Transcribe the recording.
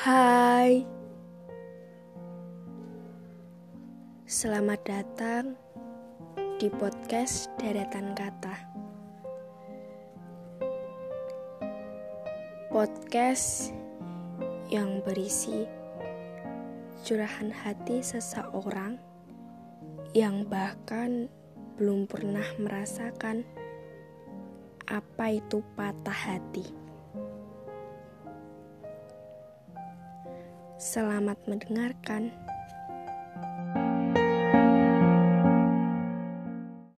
Hai, selamat datang di podcast Deretan Kata. Podcast yang berisi curahan hati seseorang yang bahkan belum pernah merasakan apa itu patah hati. Selamat mendengarkan.